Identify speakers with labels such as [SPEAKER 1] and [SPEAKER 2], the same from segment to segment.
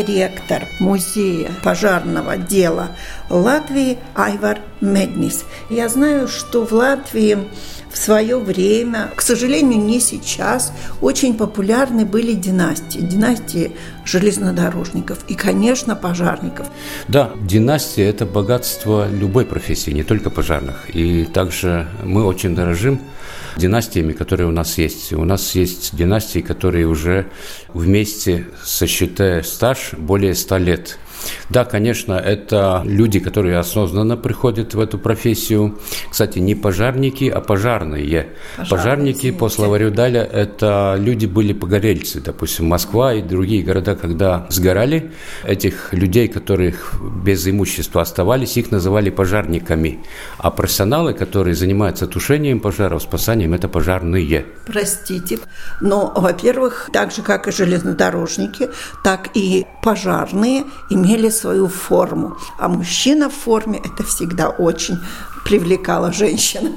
[SPEAKER 1] Директор музея пожарного дела Латвии Айвар Меднис. Я знаю, что в Латвии в свое время, к сожалению, не сейчас, очень популярны были династии. Династии железнодорожников и, конечно, пожарников.
[SPEAKER 2] Да, династия – это богатство любой профессии, не только пожарных. И также мы очень дорожим династиями, которые у нас есть. У нас есть династии, которые уже вместе, сосчитая стаж, более ста лет. Да, конечно, это люди, которые осознанно приходят в эту профессию. Кстати, не пожарники, а пожарные. Пожарные, Пожарники, по словарю Даля, это люди были погорельцы. Допустим, Москва и другие города, когда сгорали, этих людей, которых без имущества оставались, их называли пожарниками. А профессионалы, которые занимаются тушением пожаров, спасанием, это пожарные.
[SPEAKER 1] Простите, но, во-первых, так же, как и железнодорожники, так и пожарные имеют имели свою форму. А мужчина в форме – это всегда очень привлекала женщин.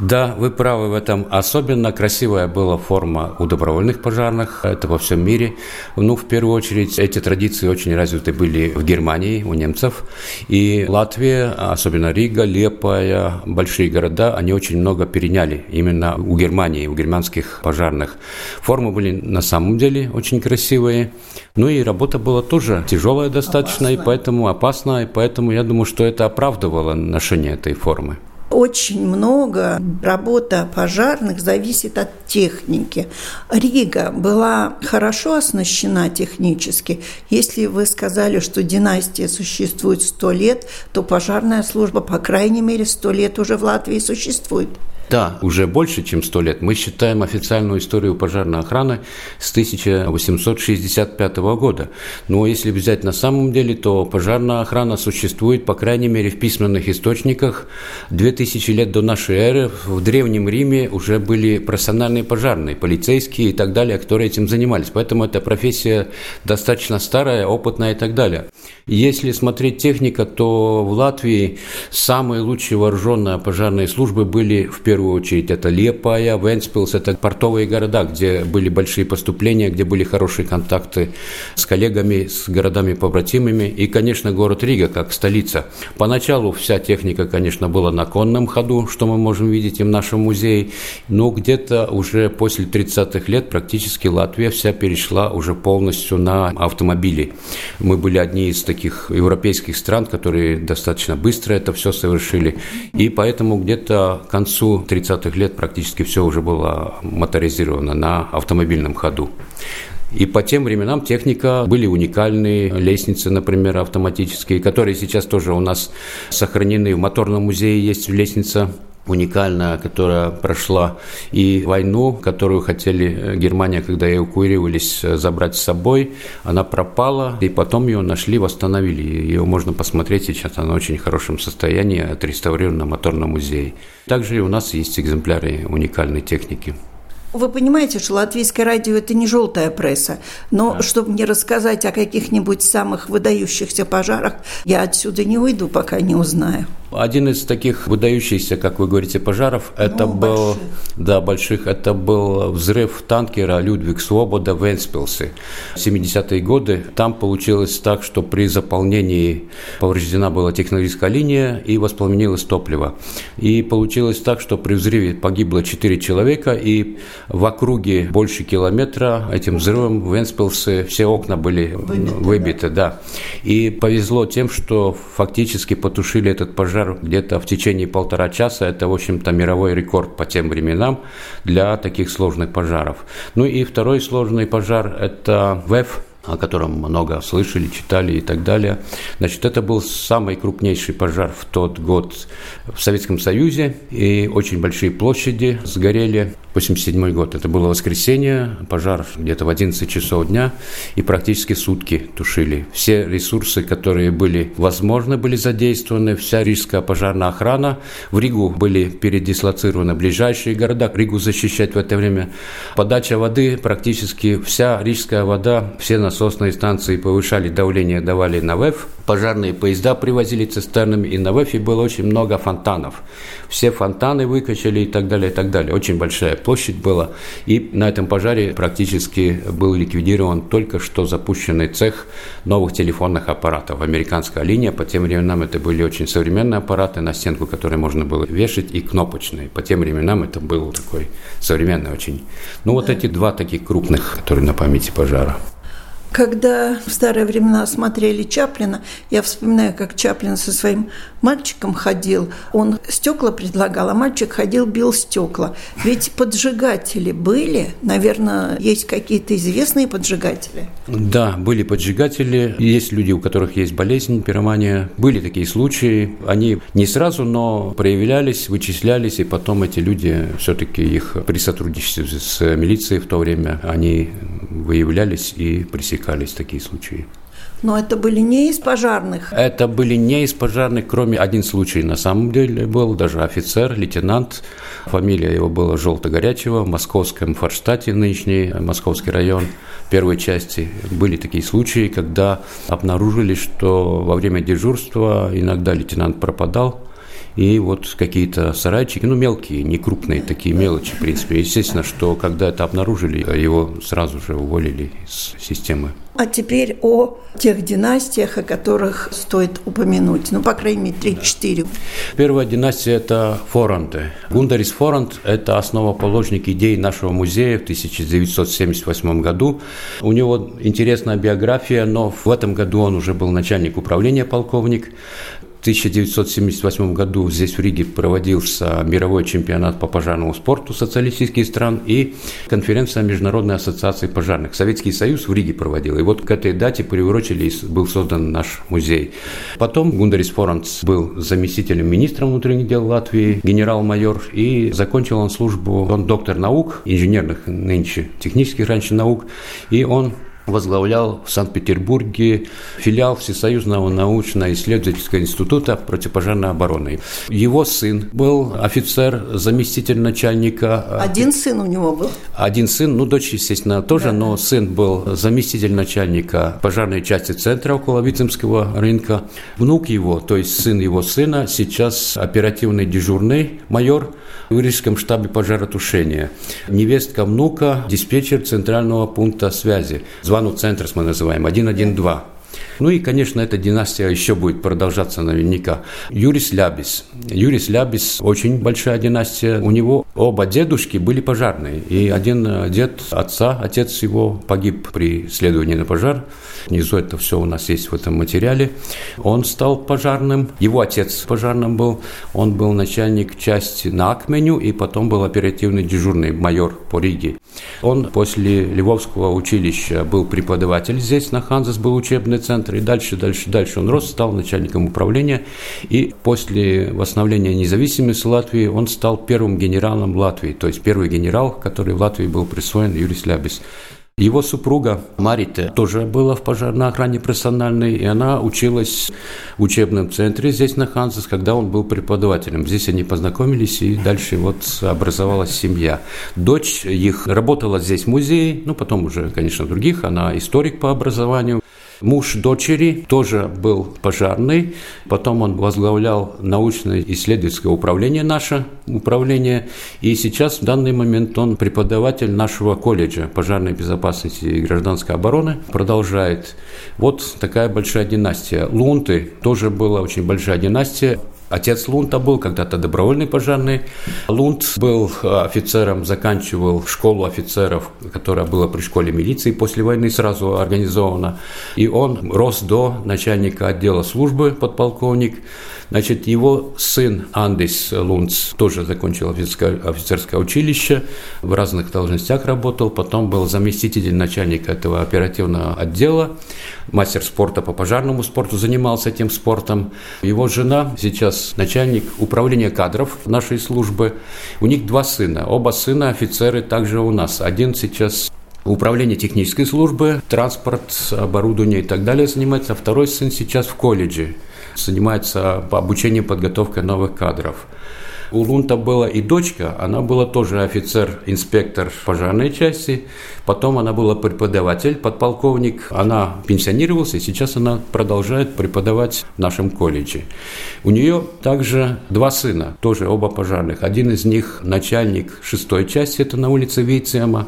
[SPEAKER 2] Да, вы правы в этом. Особенно красивая была форма у добровольных пожарных. Это во всем мире. Ну, в первую очередь, эти традиции очень развиты были в Германии у немцев. И Латвия, особенно Рига, Лепая, большие города, они очень много переняли именно у Германии, у германских пожарных. Формы были на самом деле очень красивые. Ну и работа была тоже тяжелая достаточно, опасная. и поэтому опасная, и поэтому я думаю, что это оправдывало ношение этой формы формы?
[SPEAKER 1] Очень много работа пожарных зависит от техники. Рига была хорошо оснащена технически. Если вы сказали, что династия существует сто лет, то пожарная служба, по крайней мере, сто лет уже в Латвии существует.
[SPEAKER 2] Да, уже больше, чем сто лет. Мы считаем официальную историю пожарной охраны с 1865 года. Но если взять на самом деле, то пожарная охрана существует, по крайней мере, в письменных источниках 2000 лет до нашей эры. В Древнем Риме уже были профессиональные пожарные, полицейские и так далее, которые этим занимались. Поэтому эта профессия достаточно старая, опытная и так далее. Если смотреть техника, то в Латвии самые лучшие вооруженные пожарные службы были в первую очередь это Лепая, Венспилс, это портовые города, где были большие поступления, где были хорошие контакты с коллегами, с городами-побратимами и, конечно, город Рига как столица. Поначалу вся техника, конечно, была на конном ходу, что мы можем видеть и в нашем музее, но где-то уже после 30-х лет практически Латвия вся перешла уже полностью на автомобили. Мы были одни из таких европейских стран, которые достаточно быстро это все совершили. И поэтому где-то к концу 30-х лет практически все уже было моторизировано на автомобильном ходу. И по тем временам техника были уникальные лестницы, например, автоматические, которые сейчас тоже у нас сохранены. В моторном музее есть лестница уникальная, которая прошла и войну, которую хотели э, Германия, когда эвакуировались, э, забрать с собой, она пропала, и потом ее нашли, восстановили. Ее можно посмотреть сейчас, она в очень хорошем состоянии, отреставрирована в моторном музее. Также у нас есть экземпляры уникальной техники.
[SPEAKER 1] Вы понимаете, что латвийское радио – это не желтая пресса, но да. чтобы мне рассказать о каких-нибудь самых выдающихся пожарах, я отсюда не уйду, пока не узнаю.
[SPEAKER 2] Один из таких выдающихся, как вы говорите, пожаров, это ну, был, больших. да, больших, это был взрыв танкера Людвиг Свобода в Энспилсе. 70-е годы там получилось так, что при заполнении повреждена была технологическая линия и воспламенилось топливо. И получилось так, что при взрыве погибло 4 человека, и в округе больше километра этим взрывом в Энспилсе все окна были выбиты, выбиты да. да. И повезло тем, что фактически потушили этот пожар пожар где-то в течение полтора часа. Это, в общем-то, мировой рекорд по тем временам для таких сложных пожаров. Ну и второй сложный пожар – это ВЭФ, о котором много слышали, читали и так далее. Значит, это был самый крупнейший пожар в тот год в Советском Союзе, и очень большие площади сгорели. 87 год, это было воскресенье, пожар где-то в 11 часов дня, и практически сутки тушили. Все ресурсы, которые были возможны, были задействованы, вся рижская пожарная охрана. В Ригу были передислоцированы ближайшие города, Ригу защищать в это время. Подача воды, практически вся рижская вода, все нас насосные станции повышали давление, давали на ВЭФ. Пожарные поезда привозили цистернами, и на ВЭФе было очень много фонтанов. Все фонтаны выкачали и так далее, и так далее. Очень большая площадь была. И на этом пожаре практически был ликвидирован только что запущенный цех новых телефонных аппаратов. Американская линия, по тем временам это были очень современные аппараты, на стенку которые можно было вешать, и кнопочные. По тем временам это был такой современный очень. Ну, вот эти два таких крупных, которые на памяти пожара.
[SPEAKER 1] Когда в старые времена смотрели Чаплина, я вспоминаю, как Чаплин со своим мальчиком ходил. Он стекла предлагал, а мальчик ходил, бил стекла. Ведь поджигатели были, наверное, есть какие-то известные поджигатели.
[SPEAKER 2] Да, были поджигатели. Есть люди, у которых есть болезнь, пиромания. Были такие случаи. Они не сразу, но проявлялись, вычислялись, и потом эти люди, все-таки их при сотрудничестве с милицией в то время, они выявлялись и пресекались такие случаи.
[SPEAKER 1] Но это были не из пожарных?
[SPEAKER 2] Это были не из пожарных, кроме один случай на самом деле был, даже офицер, лейтенант. Фамилия его была Желто-Горячего, в московском Форштате, нынешний московский район первой части. Были такие случаи, когда обнаружили, что во время дежурства иногда лейтенант пропадал, и вот какие-то сарайчики, ну, мелкие, не крупные такие мелочи, в принципе. Естественно, что когда это обнаружили, его сразу же уволили из системы.
[SPEAKER 1] А теперь о тех династиях, о которых стоит упомянуть. Ну, по крайней мере, три-четыре.
[SPEAKER 2] Первая династия – это Форанты. Гундарис Форант – это основоположник идей нашего музея в 1978 году. У него интересная биография, но в этом году он уже был начальник управления полковник. 1978 году здесь в Риге проводился мировой чемпионат по пожарному спорту социалистических стран и конференция Международной ассоциации пожарных. Советский Союз в Риге проводил. И вот к этой дате приурочили был создан наш музей. Потом Гундарис Форанц был заместителем министра внутренних дел Латвии, генерал-майор, и закончил он службу, он доктор наук, инженерных нынче, технических раньше наук, и он возглавлял в Санкт-Петербурге филиал Всесоюзного научно-исследовательского института противопожарной обороны. Его сын был офицер, заместитель начальника.
[SPEAKER 1] Один сын у него был?
[SPEAKER 2] Один сын, ну, дочь, естественно, тоже, да. но сын был заместитель начальника пожарной части центра около Вицемского рынка. Внук его, то есть сын его сына, сейчас оперативный дежурный майор в Рижском штабе пожаротушения. Невестка внука, диспетчер центрального пункта связи. Звонок центр мы называем, 112. Ну и, конечно, эта династия еще будет продолжаться наверняка. Юрис Лябис. Юрис Лябис – очень большая династия. У него оба дедушки были пожарные. И один дед отца, отец его погиб при следовании на пожар. Внизу это все у нас есть в этом материале. Он стал пожарным. Его отец пожарным был. Он был начальник части на Акменю и потом был оперативный дежурный майор по Риге. Он после Львовского училища был преподаватель здесь, на Ханзас был учебный центр, и дальше, дальше, дальше он рос, стал начальником управления, и после восстановления независимости Латвии он стал первым генералом Латвии, то есть первый генерал, который в Латвии был присвоен Юрис Лябис. Его супруга Марита тоже была в пожарной охране профессиональной, и она училась в учебном центре здесь на Хансес, когда он был преподавателем. Здесь они познакомились, и дальше вот образовалась семья. Дочь их работала здесь в музее, ну, потом уже, конечно, других, она историк по образованию. Муж дочери тоже был пожарный, потом он возглавлял научно-исследовательское управление, наше управление, и сейчас в данный момент он преподаватель нашего колледжа пожарной безопасности и гражданской обороны, продолжает. Вот такая большая династия. Лунты тоже была очень большая династия. Отец Лунта был когда-то добровольный пожарный. Лунт был офицером, заканчивал школу офицеров, которая была при школе милиции после войны сразу организована. И он рос до начальника отдела службы, подполковник. Значит, его сын Андис Лунц тоже закончил офицерское, училище, в разных должностях работал, потом был заместитель начальника этого оперативного отдела, мастер спорта по пожарному спорту, занимался этим спортом. Его жена сейчас начальник управления кадров нашей службы. У них два сына, оба сына офицеры также у нас. Один сейчас управление технической службы, транспорт, оборудование и так далее занимается, второй сын сейчас в колледже занимается обучением подготовкой новых кадров. У Лунта была и дочка, она была тоже офицер-инспектор пожарной части, потом она была преподаватель, подполковник, она пенсионировалась, и сейчас она продолжает преподавать в нашем колледже. У нее также два сына, тоже оба пожарных. Один из них начальник шестой части, это на улице Вейцема,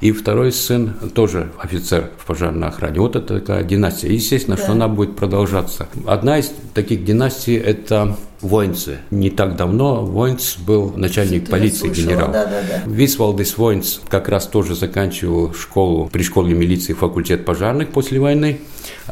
[SPEAKER 2] и второй сын тоже офицер в пожарной охране. Вот это такая династия. Естественно, да. что она будет продолжаться. Одна из таких династий – это Войнце. Не так давно Войнц был начальник Что полиции генерал. Да, да, да. Висвалдис Войнц как раз тоже заканчивал школу при школе милиции факультет пожарных после войны.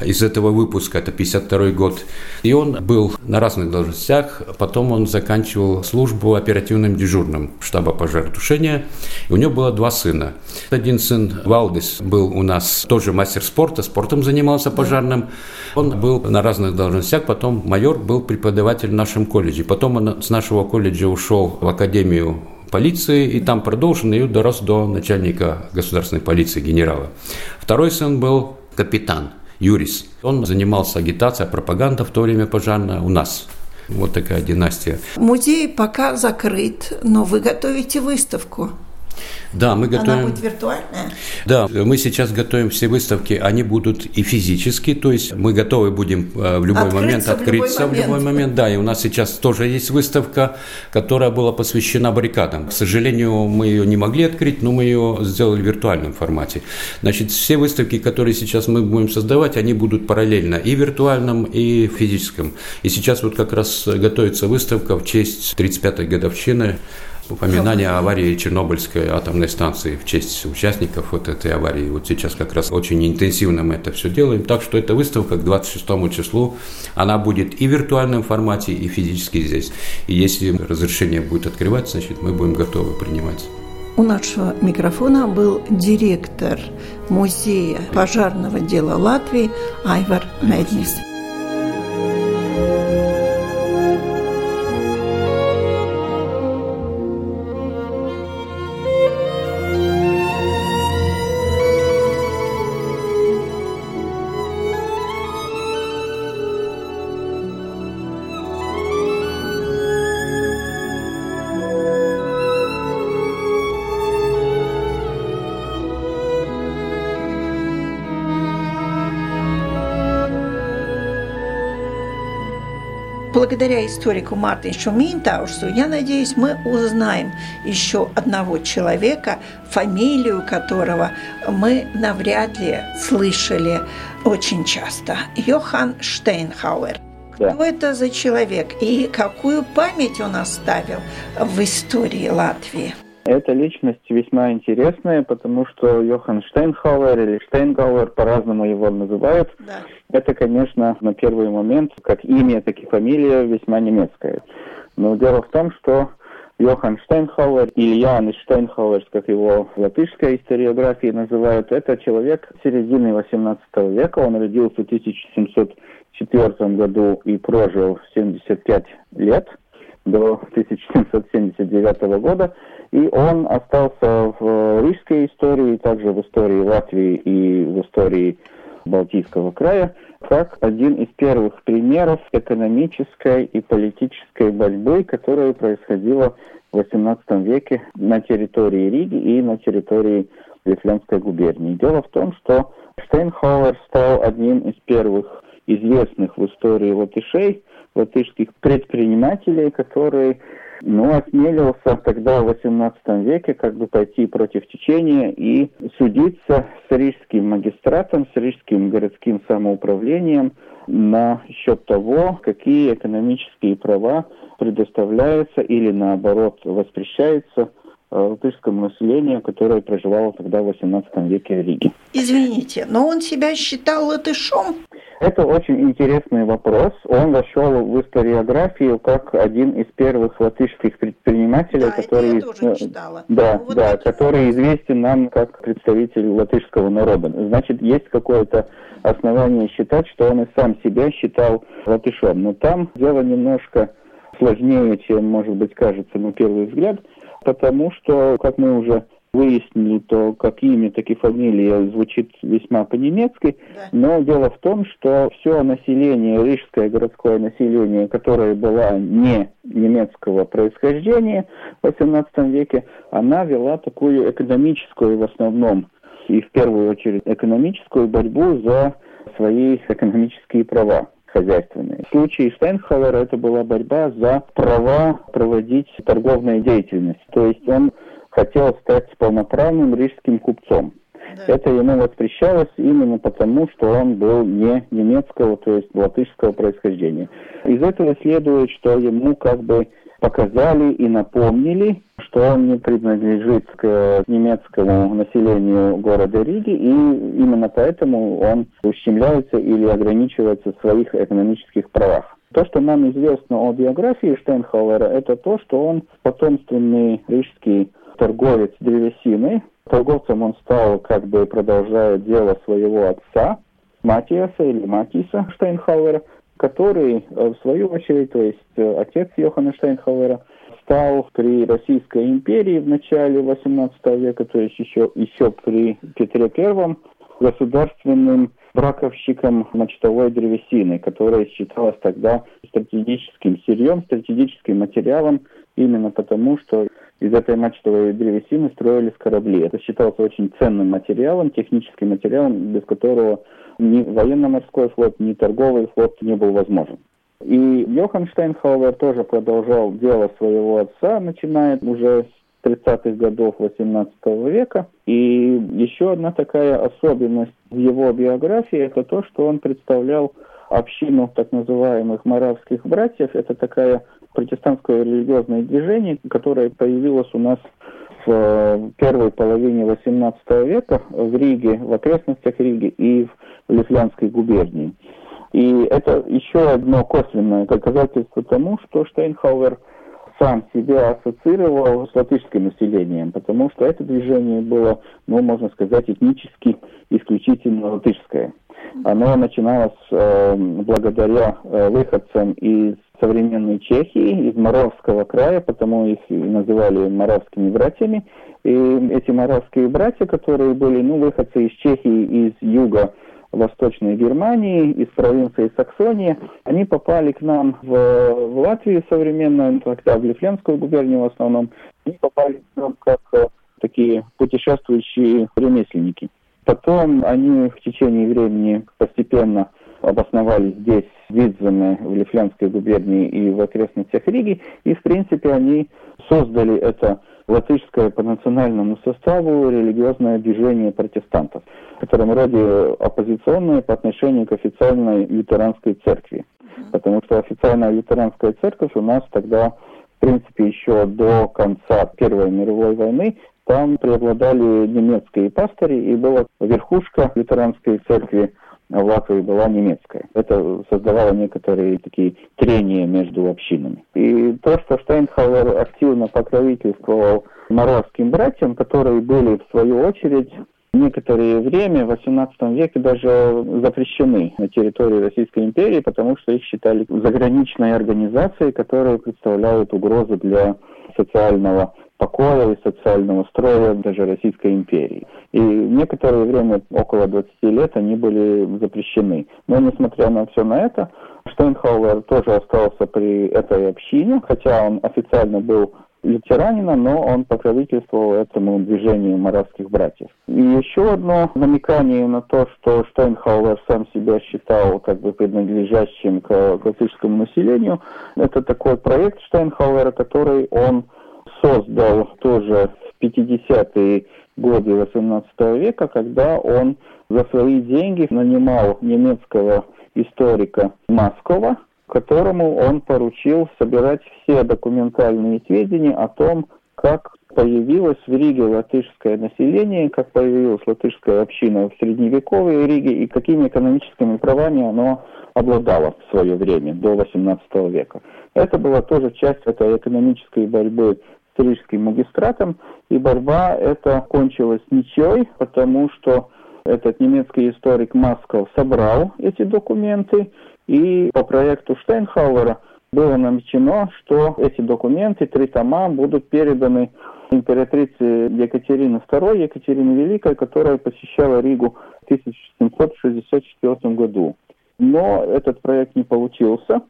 [SPEAKER 2] Из этого выпуска, это 52 год. И он был на разных должностях. Потом он заканчивал службу оперативным дежурным штаба пожаротушения. И у него было два сына. Один сын Валдис был у нас тоже мастер спорта, спортом занимался пожарным. Он был на разных должностях. Потом майор был преподаватель нашего нашем колледже. Потом он с нашего колледжа ушел в академию полиции и там продолжил и дорос до начальника государственной полиции генерала. Второй сын был капитан Юрис. Он занимался агитацией, пропагандой в то время пожарной у нас. Вот такая династия.
[SPEAKER 1] Музей пока закрыт, но вы готовите выставку.
[SPEAKER 2] Да, мы готовим...
[SPEAKER 1] Она будет виртуальная?
[SPEAKER 2] Да, мы сейчас готовим все выставки, они будут и физически, то есть мы готовы будем э, в любой открыться момент открыться в любой, в любой момент. Да, и у нас сейчас тоже есть выставка, которая была посвящена баррикадам. К сожалению, мы ее не могли открыть, но мы ее сделали в виртуальном формате. Значит, все выставки, которые сейчас мы будем создавать, они будут параллельно и виртуальном, и физическом. И сейчас вот как раз готовится выставка в честь 35-й годовщины упоминание аварии Чернобыльской атомной станции в честь участников вот этой аварии. Вот сейчас как раз очень интенсивно мы это все делаем. Так что эта выставка к 26 числу, она будет и в виртуальном формате, и физически здесь. И если разрешение будет открывать, значит, мы будем готовы принимать.
[SPEAKER 1] У нашего микрофона был директор музея пожарного дела Латвии Айвар Меднис. Благодаря историку Мартиншу Минтаушсу, я надеюсь, мы узнаем еще одного человека, фамилию которого мы навряд ли слышали очень часто. Йохан Штейнхауэр. Да. Кто это за человек и какую память он оставил в истории Латвии?
[SPEAKER 3] Эта личность весьма интересная, потому что Йохан Штейнхауэр или Штейнгауэр, по-разному его называют, да. это, конечно, на первый момент, как имя, так и фамилия весьма немецкая. Но дело в том, что Йохан Штейнхауэр или Ян Штейнхауэр, как его в латышской историографии называют, это человек середины XVIII века. Он родился в 1704 году и прожил 75 лет до 1779 года. И он остался в рижской истории, также в истории Латвии и в истории Балтийского края, как один из первых примеров экономической и политической борьбы, которая происходила в XVIII веке на территории Риги и на территории Лифленской губернии. Дело в том, что Штейнхауэр стал одним из первых известных в истории латышей, латышских предпринимателей, который но осмелился тогда в XVIII веке как бы пойти против течения и судиться с рижским магистратом, с рижским городским самоуправлением на счет того, какие экономические права предоставляются или наоборот воспрещаются Э, латышскому населению, которое проживало тогда в XVIII веке в Риге.
[SPEAKER 1] Извините, но он себя считал латышом?
[SPEAKER 3] Это очень интересный вопрос. Он вошел в историографию как один из первых латышских предпринимателей,
[SPEAKER 1] да,
[SPEAKER 3] который,
[SPEAKER 1] э,
[SPEAKER 3] да, вот да, который известен нам как представитель латышского народа. Значит, есть какое-то основание считать, что он и сам себя считал латышом. Но там дело немножко сложнее, чем, может быть, кажется на первый взгляд – потому что, как мы уже выяснили, то как имя, так и фамилия звучит весьма по-немецки, да. но дело в том, что все население, рижское городское население, которое было не немецкого происхождения в XVIII веке, она вела такую экономическую в основном и в первую очередь экономическую борьбу за свои экономические права хозяйственные. В случае Штайнхауэра это была борьба за права проводить торговную деятельность. То есть он хотел стать полноправным рижским купцом. Да. Это ему воспрещалось именно потому, что он был не немецкого, то есть латышского происхождения. Из этого следует, что ему как бы показали и напомнили, что он не принадлежит к немецкому населению города Риги, и именно поэтому он ущемляется или ограничивается в своих экономических правах. То, что нам известно о биографии Штейнхауэра, это то, что он потомственный рижский торговец древесиной. Торговцем он стал, как бы продолжая дело своего отца, Матиаса или Матиса Штейнхауэра – который, э, в свою очередь, то есть э, отец Йохана Штейнхауэра, стал при Российской империи в начале XVIII века, то есть еще, еще при Петре I, государственным браковщиком мочтовой древесины, которая считалась тогда стратегическим сырьем, стратегическим материалом, именно потому, что из этой мачтовой древесины строились корабли. Это считалось очень ценным материалом, техническим материалом, без которого ни военно-морской флот, ни торговый флот не был возможен. И Йохан Штейнхауэр тоже продолжал дело своего отца, начиная уже с 30-х годов XVIII века. И еще одна такая особенность в его биографии – это то, что он представлял общину так называемых моравских братьев. Это такая протестантское религиозное движение, которое появилось у нас в э, первой половине XVIII века в Риге, в окрестностях Риги и в Лифлянской губернии. И это еще одно косвенное доказательство тому, что Штейнхауэр сам себя ассоциировал с латышским населением, потому что это движение было, ну, можно сказать, этнически исключительно латышское. Оно начиналось э, благодаря э, выходцам из современной Чехии, из Моравского края, потому их называли моравскими братьями. И эти моравские братья, которые были ну, выходцы из Чехии, из юга Восточной Германии, из провинции Саксония, они попали к нам в, в Латвию современную, тогда в Лифленскую губернию в основном. Они попали к нам как э, такие путешествующие ремесленники. Потом они в течение времени постепенно обосновались здесь, в Видземе, в Лифлянской губернии и в окрестностях Риги, и, в принципе, они создали это латышское по национальному составу религиозное движение протестантов, в котором роде оппозиционное по отношению к официальной лютеранской церкви. Потому что официальная лютеранская церковь у нас тогда, в принципе, еще до конца Первой мировой войны там преобладали немецкие пастыри, и была верхушка лютеранской церкви в Латвии была немецкая. Это создавало некоторые такие трения между общинами. И то, что Штейнхауэр активно покровительствовал моравским братьям, которые были, в свою очередь, некоторое время в XVIII веке даже запрещены на территории Российской империи, потому что их считали заграничной организацией, которая представляет угрозу для социального покоя и социального строя даже Российской империи. И некоторое время, около 20 лет, они были запрещены. Но несмотря на все на это, Штейнхауэр тоже остался при этой общине, хотя он официально был лютеранина, но он покровительствовал этому движению моравских братьев. И еще одно намекание на то, что Штейнхауэр сам себя считал как бы принадлежащим к классическому населению, это такой проект Штейнхауэра, который он создал тоже в 50-е годы 18 века, когда он за свои деньги нанимал немецкого историка Маскова, которому он поручил собирать все документальные сведения о том, как появилось в Риге латышское население, как появилась латышская община в средневековой Риге и какими экономическими правами оно обладало в свое время, до XVIII века. Это была тоже часть этой экономической борьбы с рижским магистратом, и борьба эта кончилась ничьей, потому что этот немецкий историк Масков собрал эти документы, и по проекту Штейнхауэра было намечено, что эти документы, три тома, будут переданы императрице Екатерины II, Екатерине Великой, которая посещала Ригу в 1764 году. Но этот проект не получился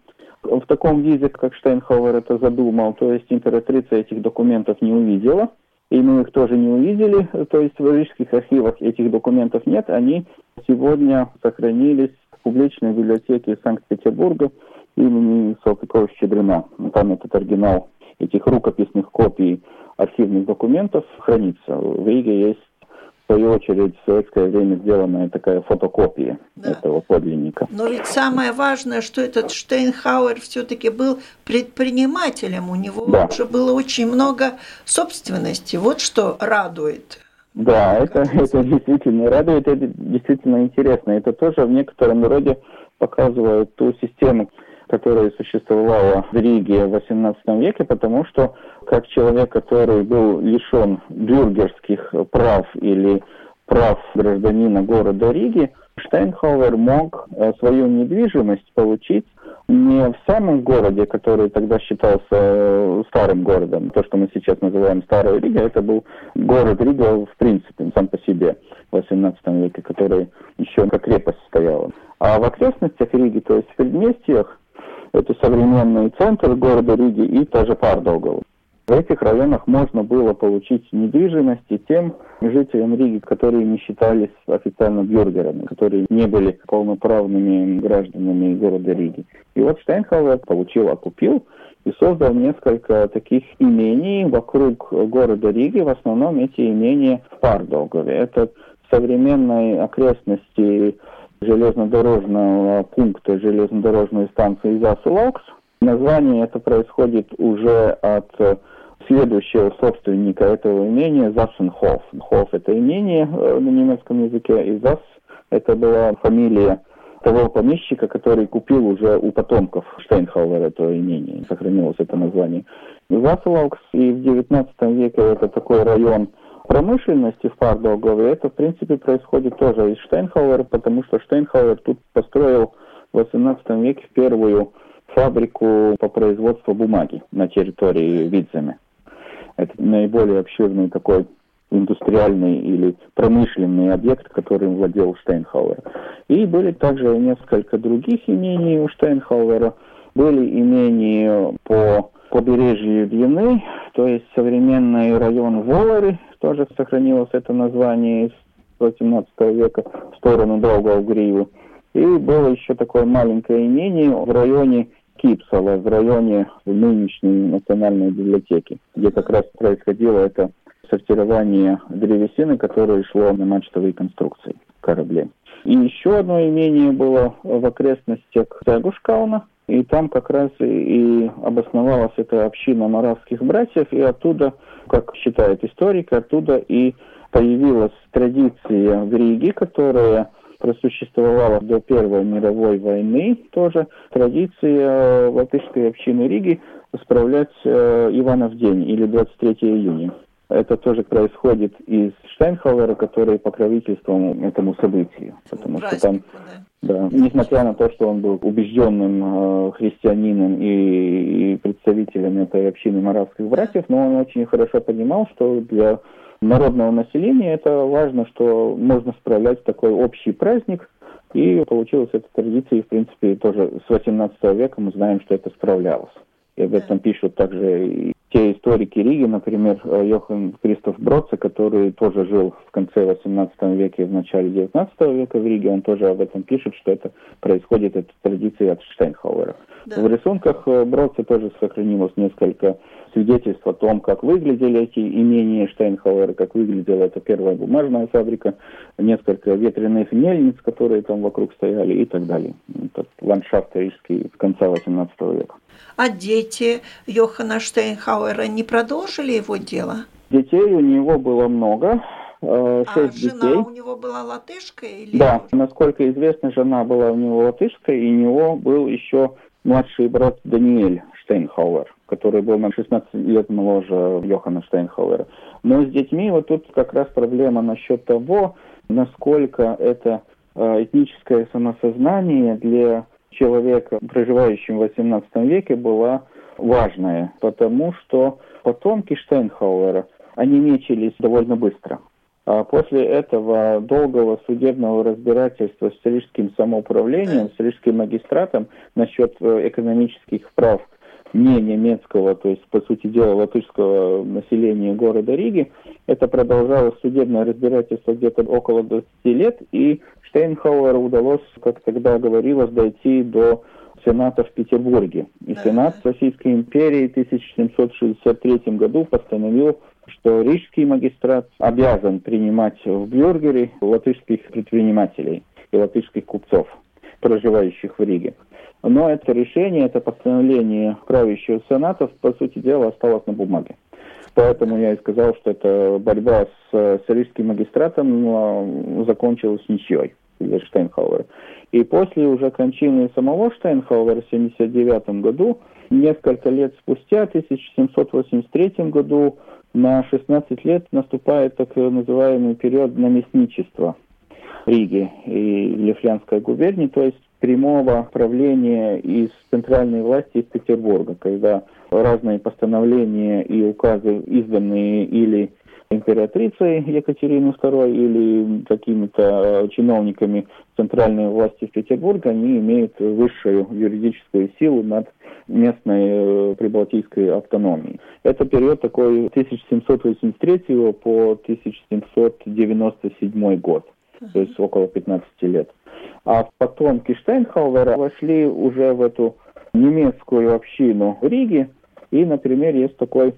[SPEAKER 3] в таком виде, как Штейнхауэр это задумал, то есть императрица этих документов не увидела, и мы их тоже не увидели, то есть в рижских архивах этих документов нет, они сегодня сохранились в публичной библиотеке Санкт-Петербурга имени Салтыкова-Щедрина. Там этот оригинал этих рукописных копий архивных документов хранится. В Риге есть свою очередь, в советское время сделанная такая фотокопия да. этого подлинника.
[SPEAKER 1] Но ведь самое важное, что этот Штейнхауэр все-таки был предпринимателем, у него да. уже было очень много собственности. Вот что радует.
[SPEAKER 3] Да, это, это действительно радует, это действительно интересно. Это тоже в некотором роде показывает ту систему которая существовала в Риге в XVIII веке, потому что как человек, который был лишен бюргерских прав или прав гражданина города Риги, Штейнхауэр мог э, свою недвижимость получить не в самом городе, который тогда считался э, старым городом. То, что мы сейчас называем Старой Рига, это был город Рига в принципе, сам по себе в XVIII веке, который еще как крепость стояла. А в окрестностях Риги, то есть в предместьях, это современный центр города Риги и та же Пардолгова. В этих районах можно было получить недвижимость и тем жителям Риги, которые не считались официально бюргерами, которые не были полноправными гражданами города Риги. И вот Штейнхауэр получил, окупил и создал несколько таких имений вокруг города Риги. В основном эти имения в Пардолгове. Это современной окрестности железнодорожного пункта железнодорожной станции Засулокс. Название это происходит уже от следующего собственника этого имения Зассенхоф. Хоф это имение э, на немецком языке, и Зас это была фамилия того помещика, который купил уже у потомков Штейнхауэра это имение. Сохранилось это название. Засселаукс и в 19 веке это такой район промышленности в Пардолгове, это, в принципе, происходит тоже из Штейнхауэра, потому что Штейнхауэр тут построил в 18 веке первую фабрику по производству бумаги на территории Видземе. Это наиболее обширный такой индустриальный или промышленный объект, которым владел Штейнхауэр. И были также несколько других имений у Штейнхауэра. Были имения по побережью Двины, то есть современный район Волари, тоже сохранилось это название из 18 века в сторону Долгого И было еще такое маленькое имение в районе Кипсала, в районе нынешней национальной библиотеки, где как раз происходило это сортирование древесины, которое шло на мачтовые конструкции кораблей. И еще одно имение было в окрестностях Тягушкауна, и там как раз и, и обосновалась эта община маравских братьев, и оттуда, как считает историк, оттуда и появилась традиция в Риге, которая просуществовала до Первой мировой войны, тоже традиция латышской общины Риги справлять э, Иванов день или 23 июня. Это тоже происходит из Штайнхауэра, который покровительством этому событию. Потому Праздник, что там, да. да, несмотря на то, что он был убежденным э, христианином и, и представителем этой общины маравских братьев, но он очень хорошо понимал, что для народного населения это важно, что можно справлять такой общий праздник, и получилась эта традиция, и, в принципе, тоже с 18 века мы знаем, что это справлялось. И об этом пишут также и те историки Риги, например, э, Йохан Кристоф Бродце, который тоже жил в конце 18 века и в начале 19 века в Риге, он тоже об этом пишет, что это происходит, эта традиция от Штейнхауэра. Да. В рисунках э, Бродце тоже сохранилось несколько свидетельств о том, как выглядели эти имения Штайнхауэра, как выглядела эта первая бумажная фабрика, несколько ветряных мельниц, которые там вокруг стояли и так далее. Это ландшафт рижский с конца XVIII века.
[SPEAKER 1] А дети Йохана Штейнхауэра не продолжили его дело?
[SPEAKER 3] Детей у него было много.
[SPEAKER 1] Э, а шесть а жена детей. у него была латышка? Или...
[SPEAKER 3] Да, насколько известно, жена была у него латышка, и у него был еще младший брат Даниэль Штейнхауэр, который был на 16 лет моложе Йохана Штейнхауэра. Но с детьми вот тут как раз проблема насчет того, насколько это э, этническое самосознание для человека, проживающего в XVIII веке, была важная, потому что потомки Штейнхауэра, они мечились довольно быстро. А после этого долгого судебного разбирательства с рижским самоуправлением, с рижским магистратом насчет э, экономических прав не немецкого, то есть, по сути дела, латышского населения города Риги, это продолжалось судебное разбирательство где-то около 20 лет, и Штейнхауэру удалось, как тогда говорилось, дойти до Сената в Петербурге. И Сенат Российской империи в 1763 году постановил что рижский магистрат обязан принимать в бюргере латышских предпринимателей и латышских купцов, проживающих в Риге. Но это решение, это постановление правящего сената, по сути дела, осталось на бумаге. Поэтому я и сказал, что эта борьба с, с рижским магистратом ну, закончилась ничьей для Штейнхауэра. И после уже кончины самого Штейнхауэра в 1979 году, несколько лет спустя, в 1783 году, на 16 лет наступает так называемый период наместничества Риги и Лифлянской губернии, то есть прямого правления из центральной власти из Петербурга, когда разные постановления и указы, изданные или императрицей Екатерины II или какими-то чиновниками центральной власти в Петербурге, они имеют высшую юридическую силу над местной э, прибалтийской автономией. Это период такой 1783 по 1797 год, то есть около 15 лет. А потомки Штейнхауэра вошли уже в эту немецкую общину в Риге, и, например, есть такой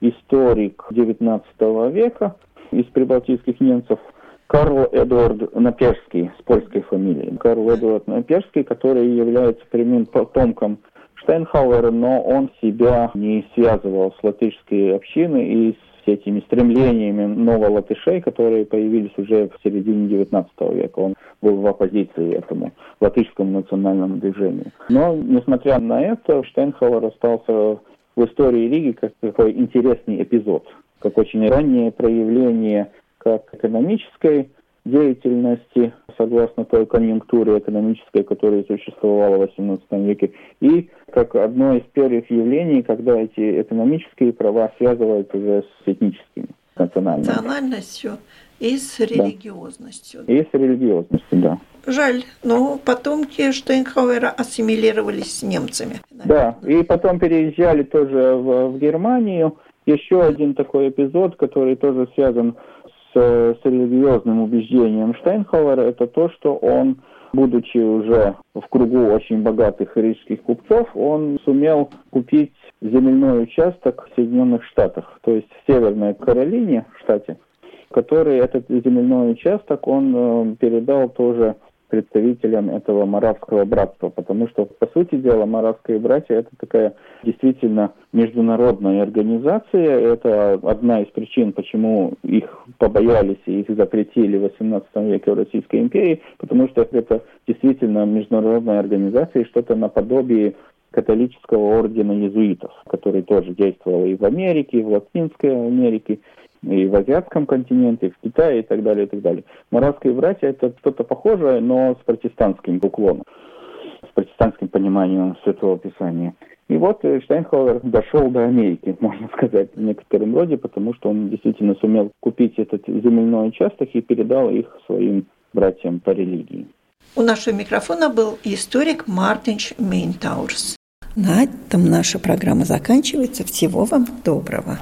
[SPEAKER 3] историк XIX века из прибалтийских немцев Карл Эдуард Наперский с польской фамилией. Карл Эдуард Наперский, который является прямым потомком Штейнхауэра, но он себя не связывал с латышской общиной и с этими стремлениями новолатышей, которые появились уже в середине XIX века. Он был в оппозиции этому латышскому национальному движению. Но, несмотря на это, Штейнхауэр остался в истории Риги как такой интересный эпизод, как очень раннее проявление как экономической деятельности, согласно той конъюнктуре экономической, которая существовала в XVIII веке, и как одно из первых явлений, когда эти экономические права связываются уже с этническими, национальными.
[SPEAKER 1] Национальностью и с религиозностью.
[SPEAKER 3] Да. И с религиозностью, да.
[SPEAKER 1] Жаль, но потомки Штейнхауэра ассимилировались с немцами.
[SPEAKER 3] Да, и потом переезжали тоже в, в Германию. Еще один такой эпизод, который тоже связан с, с религиозным убеждением Штейнхауэра, это то, что он, будучи уже в кругу очень богатых рижских купцов, он сумел купить земельной участок в Соединенных Штатах, то есть в Северной Каролине, штате, который этот земельной участок он э, передал тоже представителям этого маравского братства, потому что, по сути дела, маравские братья – это такая действительно международная организация. Это одна из причин, почему их побоялись и их запретили в XVIII веке в Российской империи, потому что это действительно международная организация и что-то наподобие католического ордена иезуитов, который тоже действовал и в Америке, и в Латинской Америке, и в азиатском континенте, и в Китае и так далее, и так далее. Маратские братья это что-то похожее, но с протестантским уклоном, с протестантским пониманием Святого Писания. И вот Штайнхауэр дошел до Америки, можно сказать, в некотором роде, потому что он действительно сумел купить этот земельной участок и передал их своим братьям по религии.
[SPEAKER 1] У нашего микрофона был историк Мартинч Мейнтаурс. На этом наша программа заканчивается. Всего вам доброго.